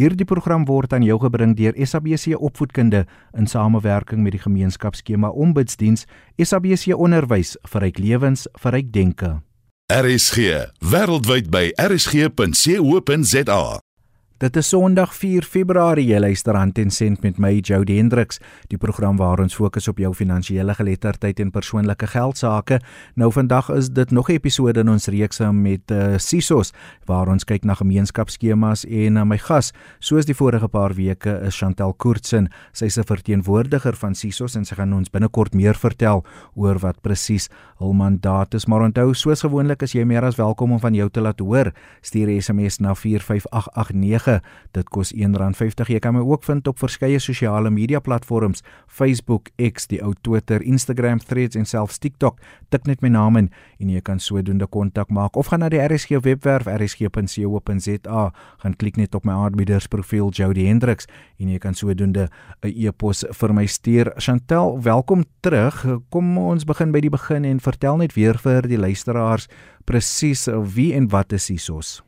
Hierdie program word aan jou gebring deur SABC Opvoedkunde in samewerking met die gemeenskapsskema Ombudsdiens SABC Onderwys vir ryk lewens vir ryk denke. RSG wêreldwyd by rsg.co.za. Dit is Sondag 4 Februarie. Jy luister aan Ten Cent met my Jody Hendriks, die program waar ons fokus op jou finansiële geletterdheid en persoonlike geldsaake. Nou vandag is dit nog 'n episode in ons reeks met uh, Sisos waar ons kyk na gemeenskapsskemas en uh, my gas, soos die vorige paar weke, is Chantel Koortsen. Sy's 'n verteenwoordiger van Sisos en sy gaan ons binnekort meer vertel oor wat presies hul mandaat is. Maar onthou, soos gewoonlik, as jy meer as welkom om van jou te laat hoor, stuur 'n SMS na 45889 enige. Dit kos R1.50. Jy kan my ook vind op verskeie sosiale media platforms: Facebook, X, die ou Twitter, Instagram, Threads en selfs TikTok. Tik net my naam in en jy kan sodoende kontak maak of gaan na die RSG webwerf rsg.co.za, gaan klik net op my aanbiedersprofiel Jody Hendriks en jy kan sodoende 'n e-pos vir my stuur. Chantel, welkom terug. Kom ons begin by die begin en vertel net weer vir die luisteraars presies wie en wat is Sisos?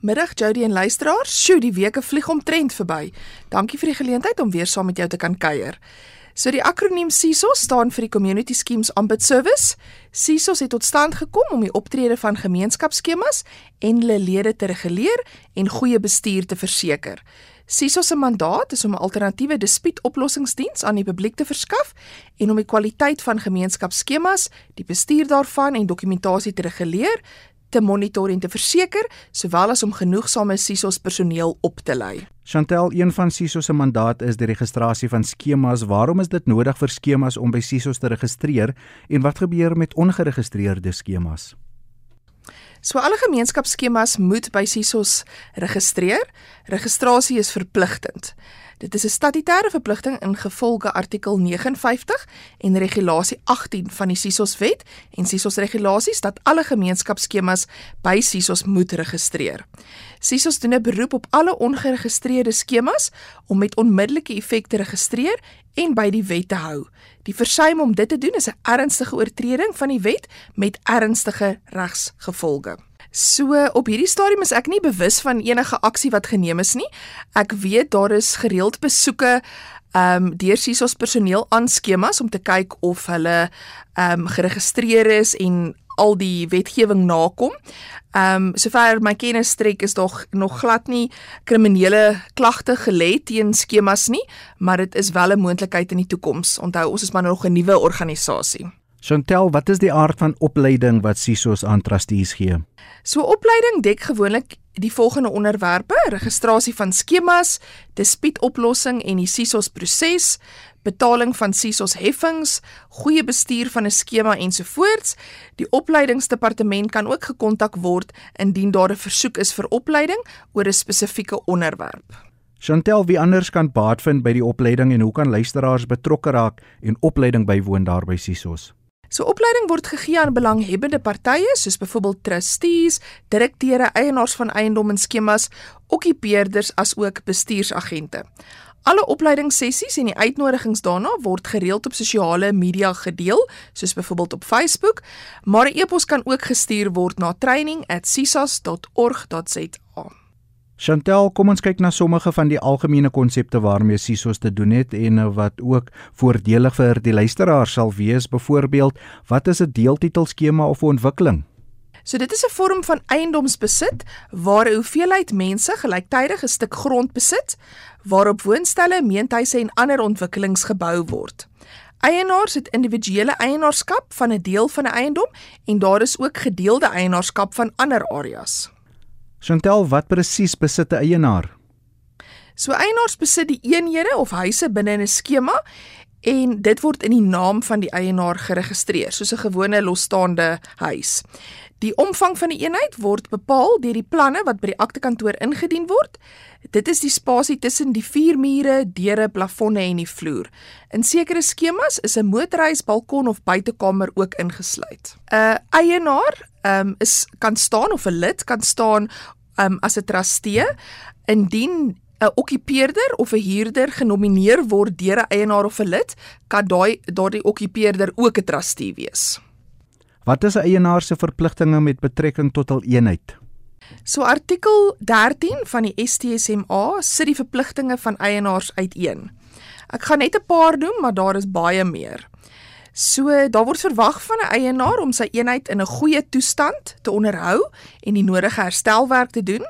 Middag Jody en luisteraars. Sjoe, die weke vlieg omtrent verby. Dankie vir die geleentheid om weer saam met jou te kan kuier. So die akroniem CSOS staan vir die Community Schemes Ombud Service. CSOS het tot stand gekom om die optrede van gemeenskapsskemas en hulle lede te reguleer en goeie bestuur te verseker. CSOS se mandaat is om 'n alternatiewe dispuutoplossingsdiens aan die publiek te verskaf en om die kwaliteit van gemeenskapsskemas, die bestuur daarvan en dokumentasie te reguleer, te monitor en te verseker, sowel as om genoegsame SISOS personeel op te lei. Chantel, een van SISOS se mandaat is die registrasie van skemas. Waarom is dit nodig vir skemas om by SISOS te registreer en wat gebeur met ongeregistreerde skemas? So alle gemeenskapsskemas moet by SISOS registreer. Registrasie is verpligtend. Dit is 'n statutêre verpligting ingevolge artikel 59 en regulasie 18 van die SISOS wet en SISOS regulasies dat alle gemeenskapsskemas by SISOS moet registreer. SISOS doen 'n beroep op alle ongeregistreerde skemas om met onmiddellike effek te registreer en by die wet te hou. Die versuim om dit te doen is 'n ernstige oortreding van die wet met ernstige regsgevolge. So op hierdie stadium is ek nie bewus van enige aksie wat geneem is nie. Ek weet daar is gereeld besoeke ehm um, deur SISOS personeel aan skemas om te kyk of hulle ehm um, geregistreer is en al die wetgewing nakom. Ehm um, sover my kennis strek is daar nog glad nie kriminele klagte gelê teen skemas nie, maar dit is wel 'n moontlikheid in die toekoms. Onthou, ons is maar nog 'n nuwe organisasie. Chantel, wat is die aard van opleiding wat SISOS aan trustees gee? So opleiding dek gewoonlik die volgende onderwerpe: registrasie van skemas, dispuutoplossing en die SISOS proses, betaling van SISOS heffings, goeie bestuur van 'n skema ensovoorts. Die opleidingsdepartement kan ook gekontak word indien daar 'n versoek is vir opleiding oor 'n spesifieke onderwerp. Chantel, wie anders kan baat vind by die opleiding en hoe kan luisteraars betrokke raak en opleiding bywoon daar by SISOS? So opleiding word gegee aan belanghebbende partye soos byvoorbeeld trustees, direkteure, eienaars van eiendom en skemas, okkupeerders as ook bestuursagente. Alle opleidingssessies en die uitnodigings daarna word gereeld op sosiale media gedeel, soos byvoorbeeld op Facebook, maar 'n e-pos kan ook gestuur word na training@sisas.org.za. Chantel, kom ons kyk na sommige van die algemene konsepte waarmee SISOS te doen het en wat ook voordelig vir die luisteraar sal wees. Byvoorbeeld, wat is 'n deeltitelskema of 'n ontwikkeling? So dit is 'n vorm van eiendomsbesit waar 'n hoeveelheid mense gelyktydig 'n stuk grond besit waarop woonstelle, meentuise en ander ontwikkelings gebou word. Eienaars het individuele eienaarskap van 'n deel van 'n eiendom en daar is ook gedeelde eienaarskap van ander areas. Chantel, wat presies besit 'n eienaar? So eienaars besit die eenhede of huise binne 'n skema en dit word in die naam van die eienaar geregistreer soos 'n gewone losstaande huis. Die omvang van die eenheid word bepaal deur die planne wat by die aktekantoor ingedien word. Dit is die spasie tussen die vier mure, deure, plafonne en die vloer. In sekere skemas is 'n motorhuis, balkon of buitekamer ook ingesluit. 'n Eienaar um, is kan staan of 'n lid kan staan um, as 'n trustee indien 'n okkupeerder of 'n huurder genomineer word deur 'n eienaar of 'n lid, kan daai daardie okkupeerder ook 'n trustee wees. Wat is 'n eienaar se verpligtinge met betrekking tot hul eenheid? So artikel 13 van die STSMA sit die verpligtinge van eienaars uiteen. Ek gaan net 'n paar noem, maar daar is baie meer. So daar word verwag van 'n eienaar om sy eenheid in 'n goeie toestand te onderhou en die nodige herstelwerk te doen.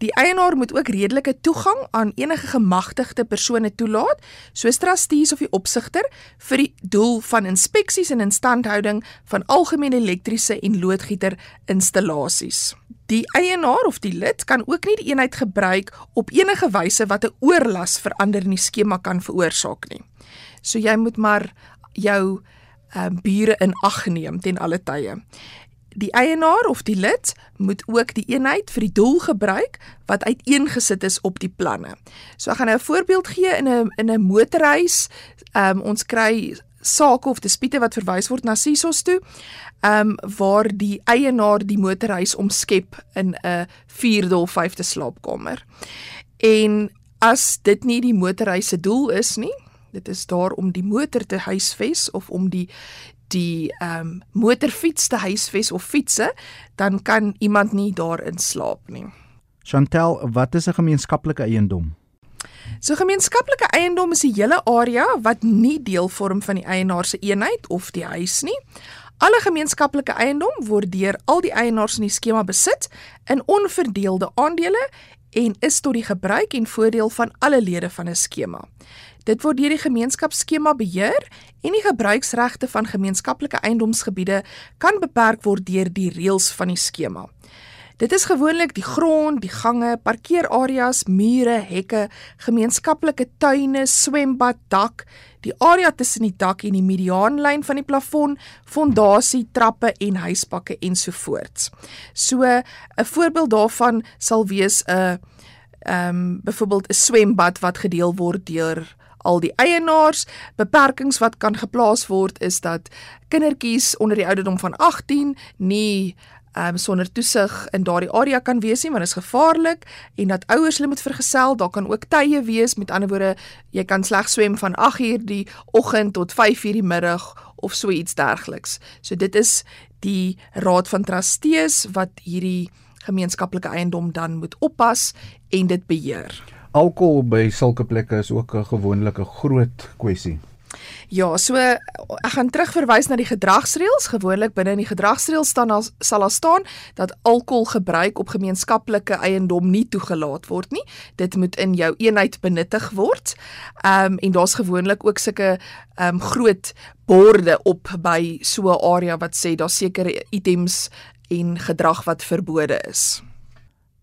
Die eienaar moet ook redelike toegang aan enige gemagtigde persone toelaat, soos trustees of die opsigter, vir die doel van inspeksies en instandhouding van algemene elektriese en loodgieter installasies. Die eienaar of die lid kan ook nie die eenheid gebruik op enige wyse wat 'n oorlas vir ander in die skema kan veroorsaak nie. So jy moet maar jou uh, bure in ag neem ten alle tye die eienaar of die lid moet ook die eenheid vir die doel gebruik wat uiteengesit is op die planne. So ek gaan nou 'n voorbeeld gee in 'n in 'n motorhuis. Ehm um, ons kry sake of dispute wat verwys word na SISOS toe. Ehm um, waar die eienaar die motorhuis omskep in 'n 4de of 5de slaapkamer. En as dit nie die motorhuis se doel is nie, dit is daar om die motor te huisves of om die die ehm um, motorfiets te huisves of fietsse, dan kan iemand nie daarin slaap nie. Chantel, wat is 'n gemeenskaplike eiendom? So gemeenskaplike eiendom is 'n hele area wat nie deel vorm van die eienaar se eenheid of die huis nie. Alle gemeenskaplike eiendom word deur al die eienaars in die skema besit in onverdeelde aandele en is tot die gebruik en voordeel van alle lede van 'n skema. Dit word deur die gemeenskapsskema beheer en die gebruiksregte van gemeenskaplike eiendomsgebiede kan beperk word deur die reëls van die skema. Dit is gewoonlik die grond, die gange, parkeerareas, mure, hekke, gemeenskaplike tuine, swembad, dak, die area tussen die dak en die mediaanlyn van die plafon, fondasie, trappe en huisbakke ensovoorts. So 'n voorbeeld daarvan sal wees 'n ehm um, byvoorbeeld 'n swembad wat gedeel word deur al die eienaars. Beperkings wat kan geplaas word is dat kindertjies onder die ouderdom van 18 nie um, sonder toesig in daardie area kan wees nie want dit is gevaarlik en dat ouers hulle moet vergesel. Daar kan ook tye wees, met ander woorde, jy kan slegs swem van 8:00 die oggend tot 5:00 die middag of so iets dergeliks. So dit is die raad van trustees wat hierdie gemeenskaplike eiendom dan moet oppas en dit beheer. Alkohol by sulke plekke is ook 'n gewoonlike groot kwessie. Ja, so ek gaan terugverwys na die gedragsreëls. Gewoonlik binne in die gedragsreëls staan as, sal daar staan dat alkoholgebruik op gemeenskaplike eiendom nie toegelaat word nie. Dit moet in jou eenheid benuttig word. Ehm um, en daar's gewoonlik ook sulke ehm um, groot borde op by so 'n area wat sê daar sekere items en gedrag wat verbode is.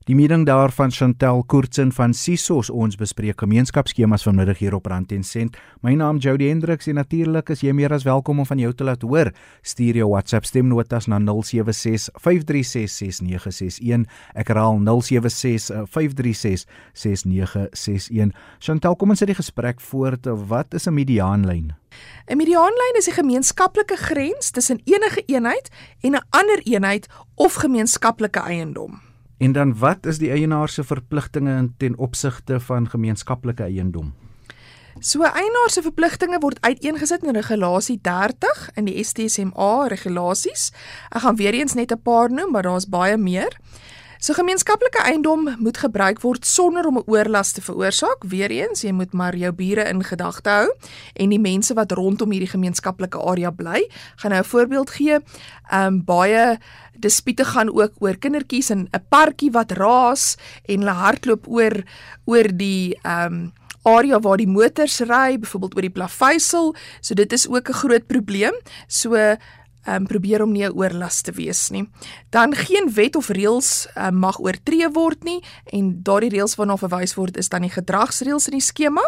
Die mening daarvan Chantel Koortsen van Sisos ons bespreek gemeenskapsskemas vanmiddag hier op Rand en Sent. My naam Jody Hendriks en natuurlik is jy meer as welkom om van jou te laat hoor. Stuur jou WhatsApp stemnotas na 0765366961. Ek herhaal 0765366961. Chantel, kom ons sit die gesprek voort. Wat is 'n mediaanlyn? 'n Mediaanlyn is 'n gemeenskaplike grens tussen enige eenheid en 'n ander eenheid of gemeenskaplike eiendom. En dan wat is die eienaar se verpligtinge ten opsigte van gemeenskaplike eiendom? So eienaar se verpligtinge word uiteengesit in regulasie 30 in die STSMA regulasies. Ek gaan weer eens net 'n paar noem, maar daar's baie meer. So gemeenskaplike eiendom moet gebruik word sonder om 'n oorlas te veroorsaak. Weereens, jy moet maar jou bure in gedagte hou en die mense wat rondom hierdie gemeenskaplike area bly. Gaan nou 'n voorbeeld gee. Ehm um, baie dispute gaan ook oor kindertjies in 'n parkie wat raas en hulle hardloop oor oor die ehm um, area waar die motors ry, byvoorbeeld oor die plaveisel. So dit is ook 'n groot probleem. So um, probeer om nie 'n oorlas te wees nie. Dan geen wet of reëls um, mag oortree word nie en daardie reëls waarna verwys word is dan die gedragsreëls in die skema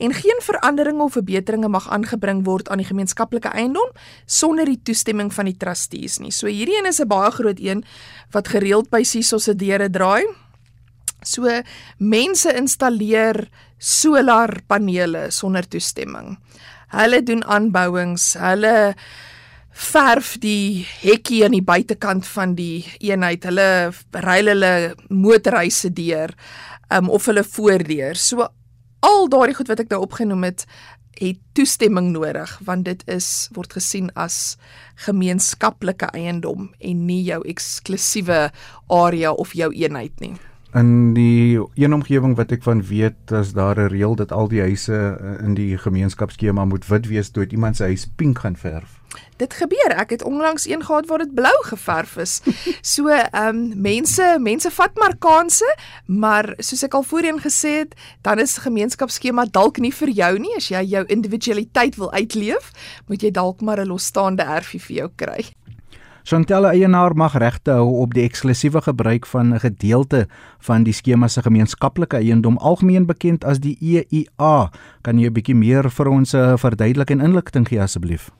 en geen veranderinge of verbeteringe mag aangebring word aan die gemeenskaplike eiendom sonder die toestemming van die trustees nie. So hierdie een is 'n baie groot een wat gereeld by Siso se deure draai. So mense installeer solarpanele sonder toestemming. Hulle doen aanbouings, hulle verf die hekkie aan die buitekant van die eenheid. Hulle ry hulle motorhuise deur um, of hulle voordeur. So al daardie goed wat ek nou opgenoem het, het toestemming nodig want dit is word gesien as gemeenskaplike eiendom en nie jou eksklusiewe area of jou eenheid nie. In die een omgewing wat ek van weet, as daar 'n reël dat al die huise eh, in die gemeenskapsskema moet wit wees, toe iemand se huis pink gaan verf. Dit gebeur. Ek het onlangs een gehad waar dit blou geverf is. So, ehm um, mense, mense vat maar kansse, maar soos ek al voorheen gesê het, dan is gemeenskapsskema dalk nie vir jou nie. As jy jou individualiteit wil uitleef, moet jy dalk maar 'n losstaande erfie vir jou kry. Chantelle eienaar mag regte hou op die eksklusiewe gebruik van 'n gedeelte van die skema se gemeenskaplike eiendom algemeen bekend as die EIA. Kan jy 'n bietjie meer vir ons uh, verduidelik en inligting gee asseblief?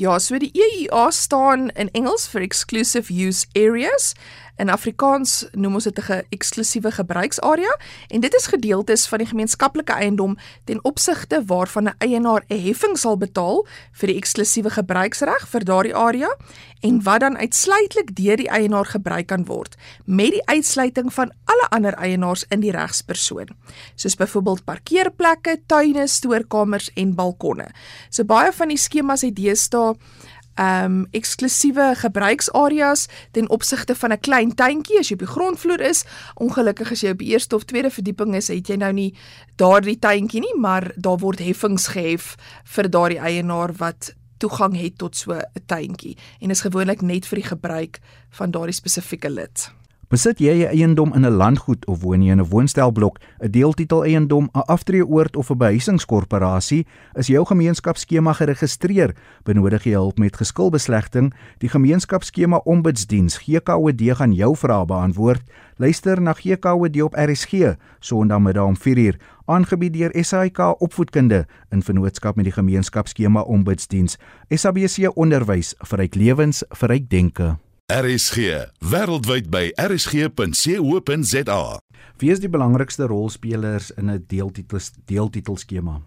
Ja, so die EIA staan in Engels vir Exclusive Use Areas. In Afrikaans noem ons dit 'n eksklusiewe gebruiksarea en dit is gedeeltes van die gemeenskaplike eiendom ten opsigte waarvan 'n eienaar 'n heffing sal betaal vir die eksklusiewe gebruiksreg vir daardie area en wat dan uitsluitlik deur die eienaar gebruik kan word met die uitsluiting van alle ander eienaars in die regspersoon soos byvoorbeeld parkeerplekke, tuine, stoorkamers en balkonne. So baie van die skemas het deesdae um eksklusiewe gebruiksareas ten opsigte van 'n klein tuintjie as jy op die grondvloer is. Ongelukkig as jy op die eerste of tweede verdieping is, het jy nou nie daardie tuintjie nie, maar daar word heffings gehef vir daardie eienaar wat toegang het tot so 'n tuintjie en is gewoonlik net vir die gebruik van daardie spesifieke lid. Besit jy 'n eiendom in 'n landgoed of woon jy in 'n woonstelblok, 'n deeltitel eiendom, 'n aftreeoord of 'n behuisingskorporasie, is jou gemeenskapsskema geregistreer. Benodig jy hulp met geskilbeslegting, die gemeenskapsskema ombudsdiens GKOD gaan jou vrae beantwoord. Luister na GKOD op RSG Sondagmiddag om 4uur, aangebied deur SAIK Opvoedkunde in vennootskap met die gemeenskapsskema ombudsdiens. SABC onderwys vir ryk lewens, vir ryk denke. RSG wêreldwyd by rsg.co.za. Wie is die belangrikste rolspelers in 'n deeltitels deeltitelskema?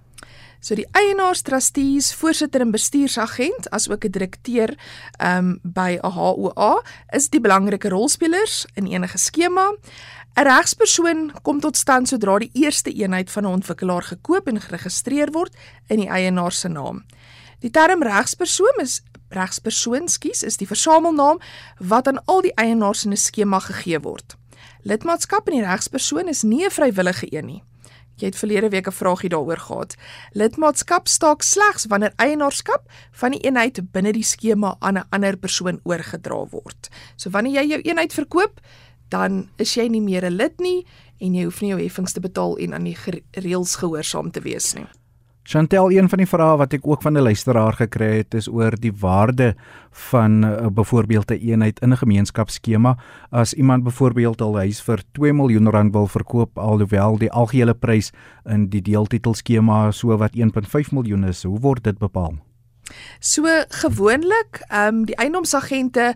So die eienaars, trustees, voorsitter en bestuursagent as ook 'n direkteur um by 'n HOA is die belangrike rolspelers in enige skema. 'n Regspersoon kom tot stand sodra die eerste eenheid van 'n ontwikkelaar gekoop en geregistreer word in die eienaar se naam. Die term regspersoon is regspersoon skies is die versamelnaam wat aan al die eienaars in 'n skema gegee word. Lidmaatskap in die regspersoon is nie 'n vrywillige een nie. Jy het verlede week 'n vraagie daaroor gehad. Lidmaatskap staak slegs wanneer eienaarskap van die eenheid binne die skema aan 'n ander persoon oorgedra word. So wanneer jy jou eenheid verkoop, dan is jy nie meer 'n lid nie en jy hoef nie jou heffings te betaal en aan die reëls gehoorsaam te wees nie. Chantel, een van die vrae wat ek ook van 'n luisteraar gekry het, is oor die waarde van uh, byvoorbeeld 'n eenheid in 'n gemeenskapsskema. As iemand byvoorbeeld 'n huis vir 2 miljoen rand wil verkoop alhoewel die algehele prys in die deeltitelskema so wat 1.5 miljoen is, hoe word dit bepaal? So gewoonlik, ehm um, die eiendomsagente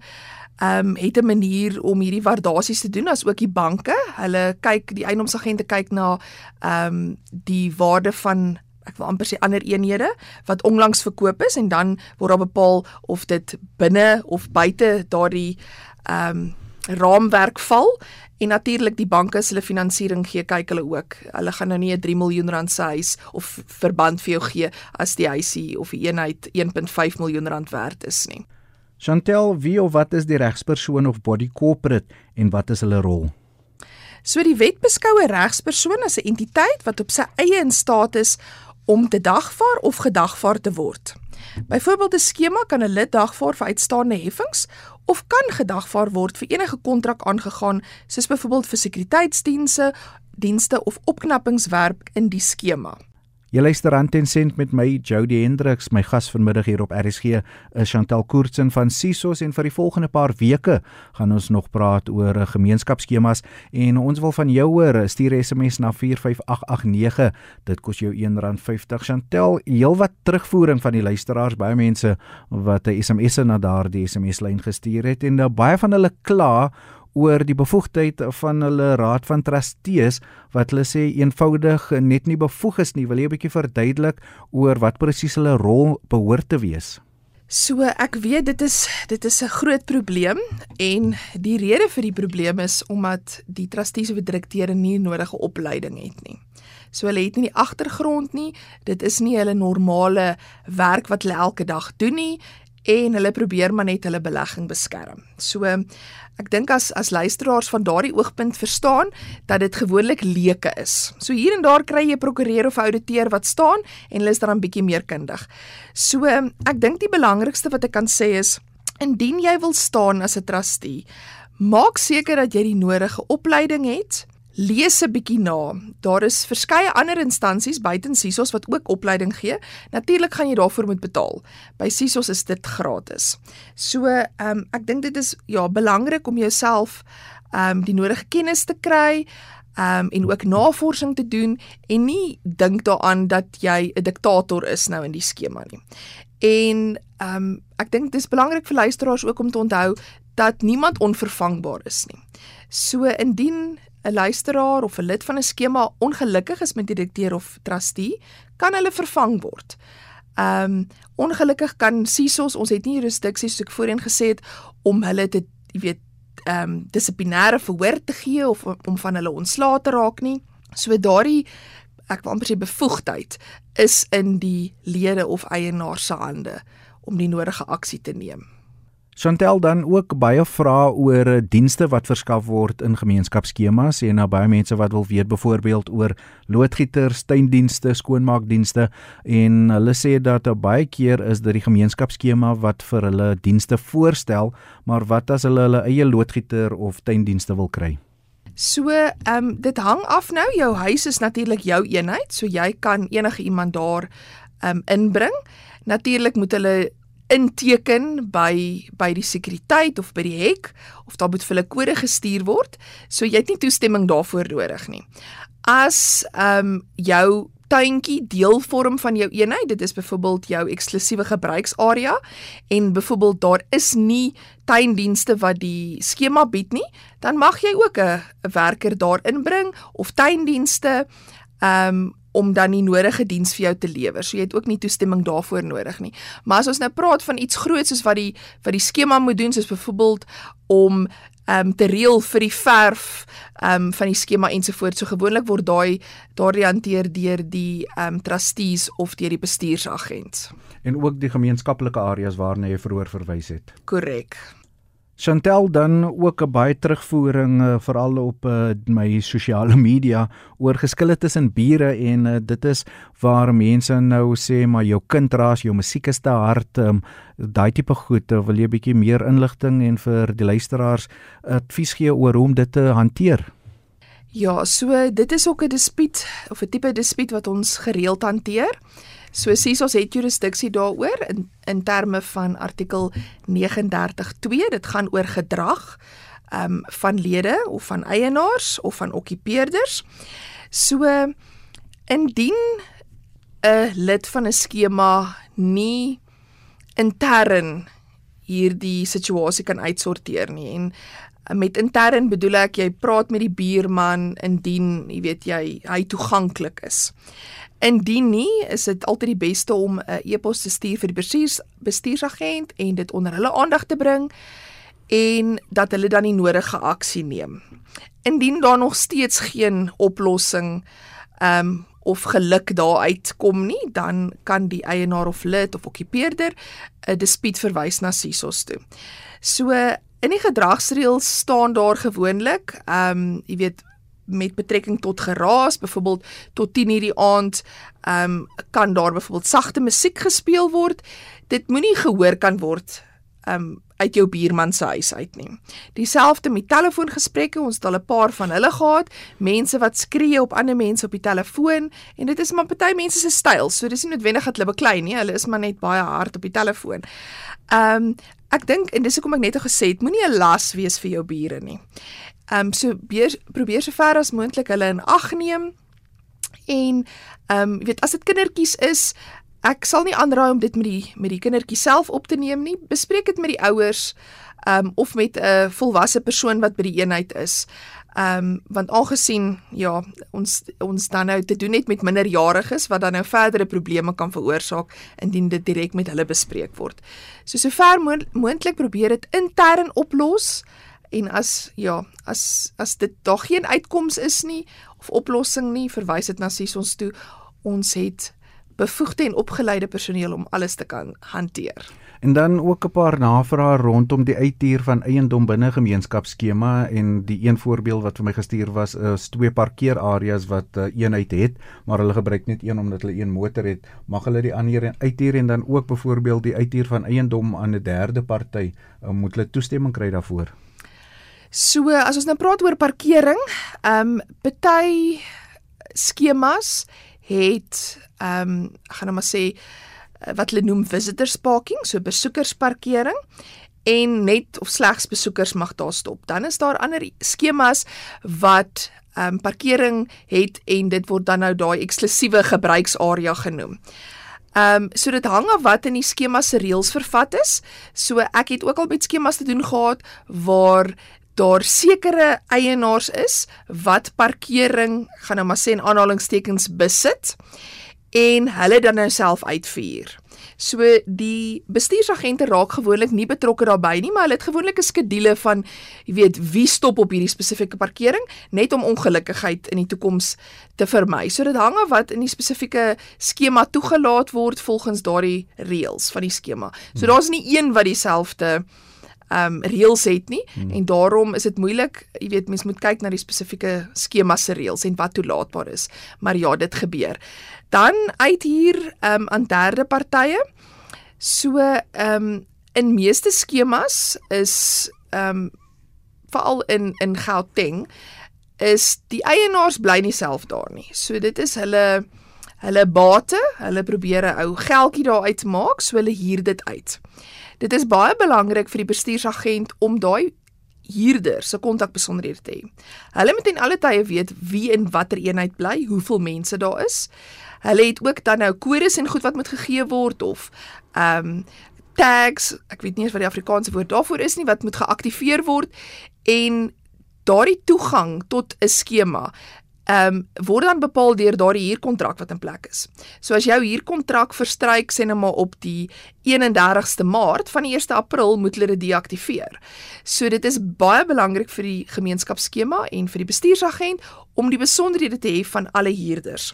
ehm um, het 'n manier om hierdie waardasies te doen as ook die banke. Hulle kyk die eiendomsagente kyk na ehm um, die waarde van ek wil amper sê ander eenhede wat onlangs verkoop is en dan word daar bepaal of dit binne of buite daardie ehm um, raamwerk val en natuurlik die banke se hulle finansiering gee kyk hulle ook. Hulle gaan nou nie 'n 3 miljoen rand se huis of verband vir jou gee as die huisie of die eenheid 1.5 miljoen rand werd is nie. Chantel, wie of wat is die regspersoon of body corporate en wat is hulle rol? So die wet beskou 'n regspersoon as 'n entiteit wat op sy eie in staat is om te dagvaar of gedagvaar te word. Byvoorbeeld 'n skema kan 'n lid dagvaar vir uitstaande heffings of kan gedagvaar word vir enige kontrak aangegaan soos byvoorbeeld vir sekuriteitsdienste, dienste of opknappingswerk in die skema. Jy luister aan Tensent met my Jody Hendriks. My gas vanmiddag hier op RSG is Chantal Koortsen van Sisos en vir die volgende paar weke gaan ons nog praat oor eh, gemeenskapsskemas en ons wil van jou hoor. Stuur SMS na 45889. Dit kos jou R1.50. Chantal, heelwat terugvoering van die luisteraars, baie mense wat 'n SMS na daardie SMS lyn gestuur het en baie van hulle kla oor die bevoegdheid van hulle raad van trustees wat hulle sê eenvoudig net nie bevoeg is nie. Wil jy 'n bietjie verduidelik oor wat presies hulle rol behoort te wees? So ek weet dit is dit is 'n groot probleem en die rede vir die probleem is omdat die trustees of direkteure nie nodige opleiding het nie. So hulle het nie die agtergrond nie. Dit is nie hulle normale werk wat hulle elke dag doen nie en hulle probeer maar net hulle belegging beskerm. So ek dink as as luisteraars van daardie oogpunt verstaan dat dit gewoonlik leuke is. So hier en daar kry jy prokureur of ouditeur wat staan en hulle is dan 'n bietjie meer kundig. So ek dink die belangrikste wat ek kan sê is indien jy wil staan as 'n trustee, maak seker dat jy die nodige opleiding het lees 'n bietjie na. Daar is verskeie ander instansies buiten Sisos wat ook opleiding gee. Natuurlik gaan jy daarvoor moet betaal. By Sisos is dit gratis. So, ehm um, ek dink dit is ja, belangrik om jouself ehm um, die nodige kennis te kry ehm um, en ook navorsing te doen en nie dink daaraan dat jy 'n diktator is nou in die skema nie. En ehm um, ek dink dis belangrik vir luisteraars ook om te onthou dat niemand onvervangbaar is nie. So indien 'n luisteraar of 'n lid van 'n skema ongelukkig is met die direkteur of trustee, kan hulle vervang word. Ehm um, ongelukkig kan SISOS, ons het nie jurisdiksie soos ek voorheen gesê het om hulle te jy weet ehm um, dissiplinêre verhoor te gee of om van hulle ontslae te raak nie. So daardie ek wil amper sê bevoegdheid is in die lede of eienaar se hande om die nodige aksie te neem. Chantel dan ook baie vrae oor dienste wat verskaf word in gemeenskapsskemas en nou baie mense wat wil weet byvoorbeeld oor loodgieters, tuindienste, skoonmaakdienste en hulle sê dat baie keer is dit die gemeenskapsskema wat vir hulle dienste voorstel, maar wat as hulle hulle eie loodgieter of tuindienste wil kry? So, ehm um, dit hang af nou. Jou huis is natuurlik jou eenheid, so jy kan enige iemand daar ehm um, inbring. Natuurlik moet hulle inteken by by die sekuriteit of by die hek of daar moet vir hulle kode gestuur word. So jy het nie toestemming daarvoor nodig nie. As ehm um, jou tuintjie deel vorm van jou eenheid, dit is byvoorbeeld jou eksklusiewe gebruiksarea en byvoorbeeld daar is nie tuindienste wat die skema bied nie, dan mag jy ook 'n werker daar inbring of tuindienste ehm um, om dan die nodige diens vir jou te lewer. So jy het ook nie toestemming daarvoor nodig nie. Maar as ons nou praat van iets groots soos wat die wat die skema moet doen, soos byvoorbeeld om ehm um, te reël vir die verf ehm um, van die skema ensovoorts. So gewoonlik word daai daardie hanteer deur die ehm um, trustees of deur die bestuursagent. En ook die gemeenskaplike areas waarna jy vroeër verwys het. Korrek. Chantel dan ook 'n baie terugvoering uh, veral op uh, my sosiale media oor geskille tussen bure en uh, dit is waar mense nou sê maar jou kind raas jou musiek is te hard um, daai tipe goed uh, wil jy 'n bietjie meer inligting en vir die luisteraars advies gee oor hoe om dit te hanteer? Ja so dit is ook 'n dispuut of 'n tipe dispuut wat ons gereeld hanteer So sies ons het jurisdiksie daaroor in in terme van artikel 39.2 dit gaan oor gedrag ehm um, van lede of van eienaars of van okkupeerders. So indien 'n lid van 'n skema nie intern hierdie situasie kan uitsorteer nie en met intern bedoel ek jy praat met die buurman indien jy weet jy hy toeganklik is. Indien nie, is dit altyd die beste om 'n e-pos te stuur vir die bestuurs bestuursagent en dit onder hulle aandag te bring en dat hulle dan die nodige aksie neem. Indien daar nog steeds geen oplossing ehm um, of geluk daar uitkom nie, dan kan die eienaar of lid of okkupeerder 'n dispuut verwys na SISOS toe. So in die gedragsreëls staan daar gewoonlik, ehm um, jy weet met betrekking tot geraas, byvoorbeeld tot 10:00 die aand, ehm um, kan daar byvoorbeeld sagte musiek gespeel word. Dit moenie gehoor kan word ehm um, uit jou buurman se huis uit nie. Dieselfde met telefoongesprekke, ons het al 'n paar van hulle gehad, mense wat skree op ander mense op die telefoon en dit is maar party mense se styl, so dis nie noodwendig dat hulle beklei nie, hulle is maar net baie hard op die telefoon. Ehm um, ek dink en dis hoekom ek net al gesê het, moenie 'n las wees vir jou bure nie. Ehm um, so beer, probeer so ver as moontlik hulle in ag neem. En ehm um, weet as dit kindertjies is, ek sal nie aanraai om dit met die met die kindertjie self op te neem nie. Bespreek dit met die ouers ehm um, of met 'n volwasse persoon wat by die eenheid is. Ehm um, want aangesien ja, ons ons dan nou te doen het met minderjariges wat dan nou verdere probleme kan veroorsaak indien dit direk met hulle bespreek word. So sover moontlik probeer dit intern oplos en as ja, as as dit daar geen uitkoms is nie of oplossing nie, verwys dit na sies ons toe. Ons het bevoegde en opgeleide personeel om alles te kan hanteer. En dan ook 'n paar navrae rondom die uithuur van eiendom binne gemeenskapsskema en die een voorbeeld wat vir my gestuur was is twee parkeerareas wat uh, eenheid het, maar hulle gebruik net een omdat hulle een motor het. Mag hulle die ander uithuur en dan ook byvoorbeeld die uithuur van eiendom aan 'n derde party, uh, moet hulle toestemming kry daarvoor? So, as ons nou praat oor parkering, ehm um, party skemas het ehm um, gaan nou maar sê eh, wat hulle noem visitors parking, so besoekersparkering en net of slegs besoekers mag daar stop. Dan is daar ander skemas wat ehm um, parkering het en dit word dan nou daai eksklusiewe gebruiksarea genoem. Ehm um, so dit hang af wat in die skema se reëls vervat is. So ek het ook al met skemas te doen gehad waar daar sekere eienaars is wat parkering gaan nou maar sê in aanhalingstekens besit en hulle dan nou self uitvuur. So die bestuursagente raak gewoonlik nie betrokke daarbey nie, maar hulle het gewoonlik 'n skedule van jy weet wie stop op hierdie spesifieke parkering net om ongelukkigheid in die toekoms te vermy. So dit hang af wat in die spesifieke skema toegelaat word volgens daardie reëls van die skema. So hmm. daar's nie een wat dieselfde ehm um, reëls het nie hmm. en daarom is dit moeilik, jy weet mens moet kyk na die spesifieke skema se reëls en wat toelaatbaar is. Maar ja, dit gebeur. Dan uit hier um, aan derde partye. So um, in meeste skemas is um, veral in in Gauteng is die eienaars bly nie self daar nie. So dit is hulle hulle bate, hulle probeer 'n ou geldjie daar uitmaak, so hulle huur dit uit. Dit is baie belangrik vir die bestuursagent om daai huurder se kontakbesonderhede te hê. Hulle moet in alle tye weet wie in watter eenheid bly, hoeveel mense daar is. Hulle het ook dan nou kodes en goed wat moet gegee word of ehm um, tags, ek weet nie eens wat die Afrikaanse woord daarvoor is nie wat moet geaktiveer word en daardie toegang tot 'n skema ehm um, word dan bepaal deur daardie huurkontrak wat in plek is. So as jou huurkontrak verstryk sê net maar op die 31ste Maart van die 1ste April moet hulle dit deaktiveer. So dit is baie belangrik vir die gemeenskapsskema en vir die bestuursagent om die besonderhede te hê van alle huurders.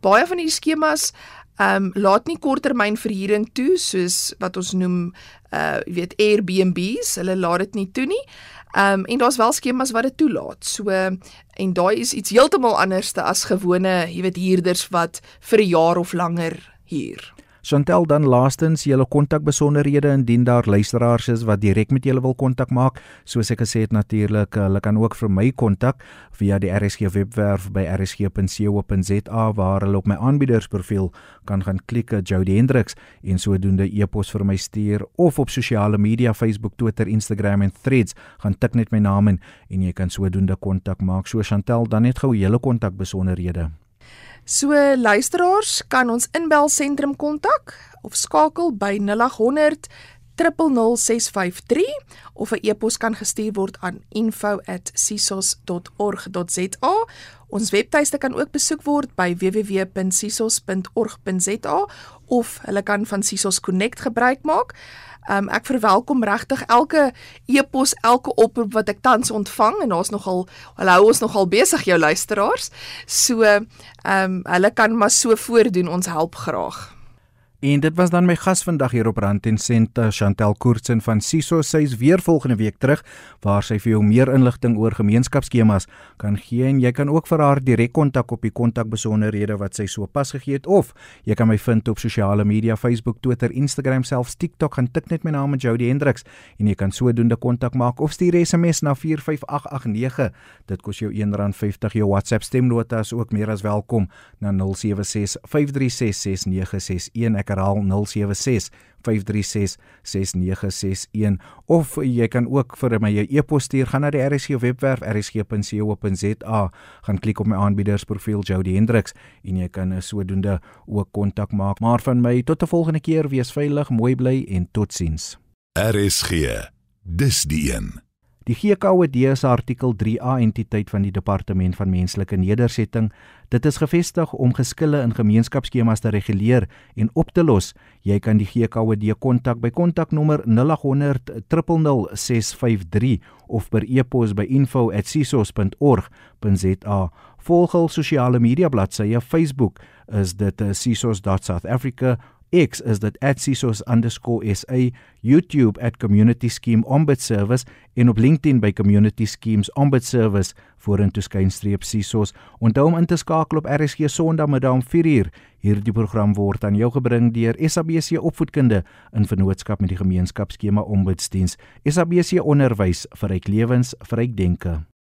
Baie van hierdie skemas ehm um, laat nie korttermyn verhuuring toe soos wat ons noem uh jy weet Airbnbs, hulle laat dit nie toe nie. Ehm um, en daar's wel skemas wat dit toelaat. So en daai is iets heeltemal anderste as gewone, jy weet huurders wat vir 'n jaar of langer huur. Chantel dan laastens julle kontakbesonderhede indien daar luisteraars is wat direk met julle wil kontak maak. Soos ek gesê het natuurlik, hulle kan ook vir my kontak via die RSG webwerf by rsg.co.za waar hulle op my aanbiedersprofiel kan gaan klik op Jody Hendriks en sodoende e-pos vir my stuur of op sosiale media Facebook, Twitter, Instagram en Threads gaan tik net my naam in en jy kan sodoende kontak maak. So Chantel, dan net gou julle kontakbesonderhede. So luisteraars kan ons inbel sentrum kontak of skakel by 0800 000653 of 'n e-pos kan gestuur word aan info@sisos.org.za. Ons webtuiste kan ook besoek word by www.sisos.org.za of hulle kan van Sisos Connect gebruik maak. Um, ek verwelkom regtig elke e-pos, elke oproep wat ek tans ontvang en daar's nogal hulle hou ons nogal besig jou luisteraars. So, ehm um, hulle kan maar so voordoen, ons help graag. En dit was dan my gas vandag hier op Rand en Sente, Chantel Koortsen van Siso. Sy is weer volgende week terug waar sy vir jou meer inligting oor gemeenskapsskemas kan gee en jy kan ook vir haar direk kontak op die kontakbesonderhede wat sy so pas gegee het of jy kan my vind op sosiale media, Facebook, Twitter, Instagram, selfs TikTok. Gaan tik net my naam en Jody Hendriks en jy kan sodoende kontak maak of stuur SMS na 45889. Dit kos jou R1.50. Jou WhatsApp stemnota is ook meer as welkom na 076 536 6961 ek herhaal 076 536 6961 of jy kan ook vir my 'n e-pos stuur gaan na die RSG webwerf rsg.co.za gaan klik op my aanbiedersprofiel Jody Hendriks en jy kan sodoende ook kontak maak. Maar van my tot 'n volgende keer. Wees veilig mooi bly en totsiens. RSG dis die een Die GKOD is artikel 3A entiteit van die Departement van Menslike Nedersetting. Dit is gevestig om geskille in gemeenskapsskemas te reguleer en op te los. Jy kan die GKOD kontak by kontaknommer 0800 000 653 of per e-pos by info@sisos.org.za. Volg hul sosiale media bladsye Facebook is dit eh, sisos.southafrica X is dit @sisos_sa, YouTube @community scheme ombud service en op LinkedIn by community schemes ombud service vorentoe skynstreep sisos. Onthou om in te skakel op RSG Sondagmiddag om 4uur. Hierdie program word aan jou gebring deur SABC Opvoedkunde in vennootskap met die gemeenskapsskema Ombudsdiens. SABC Onderwys vir ryk lewens, vir ryk denke.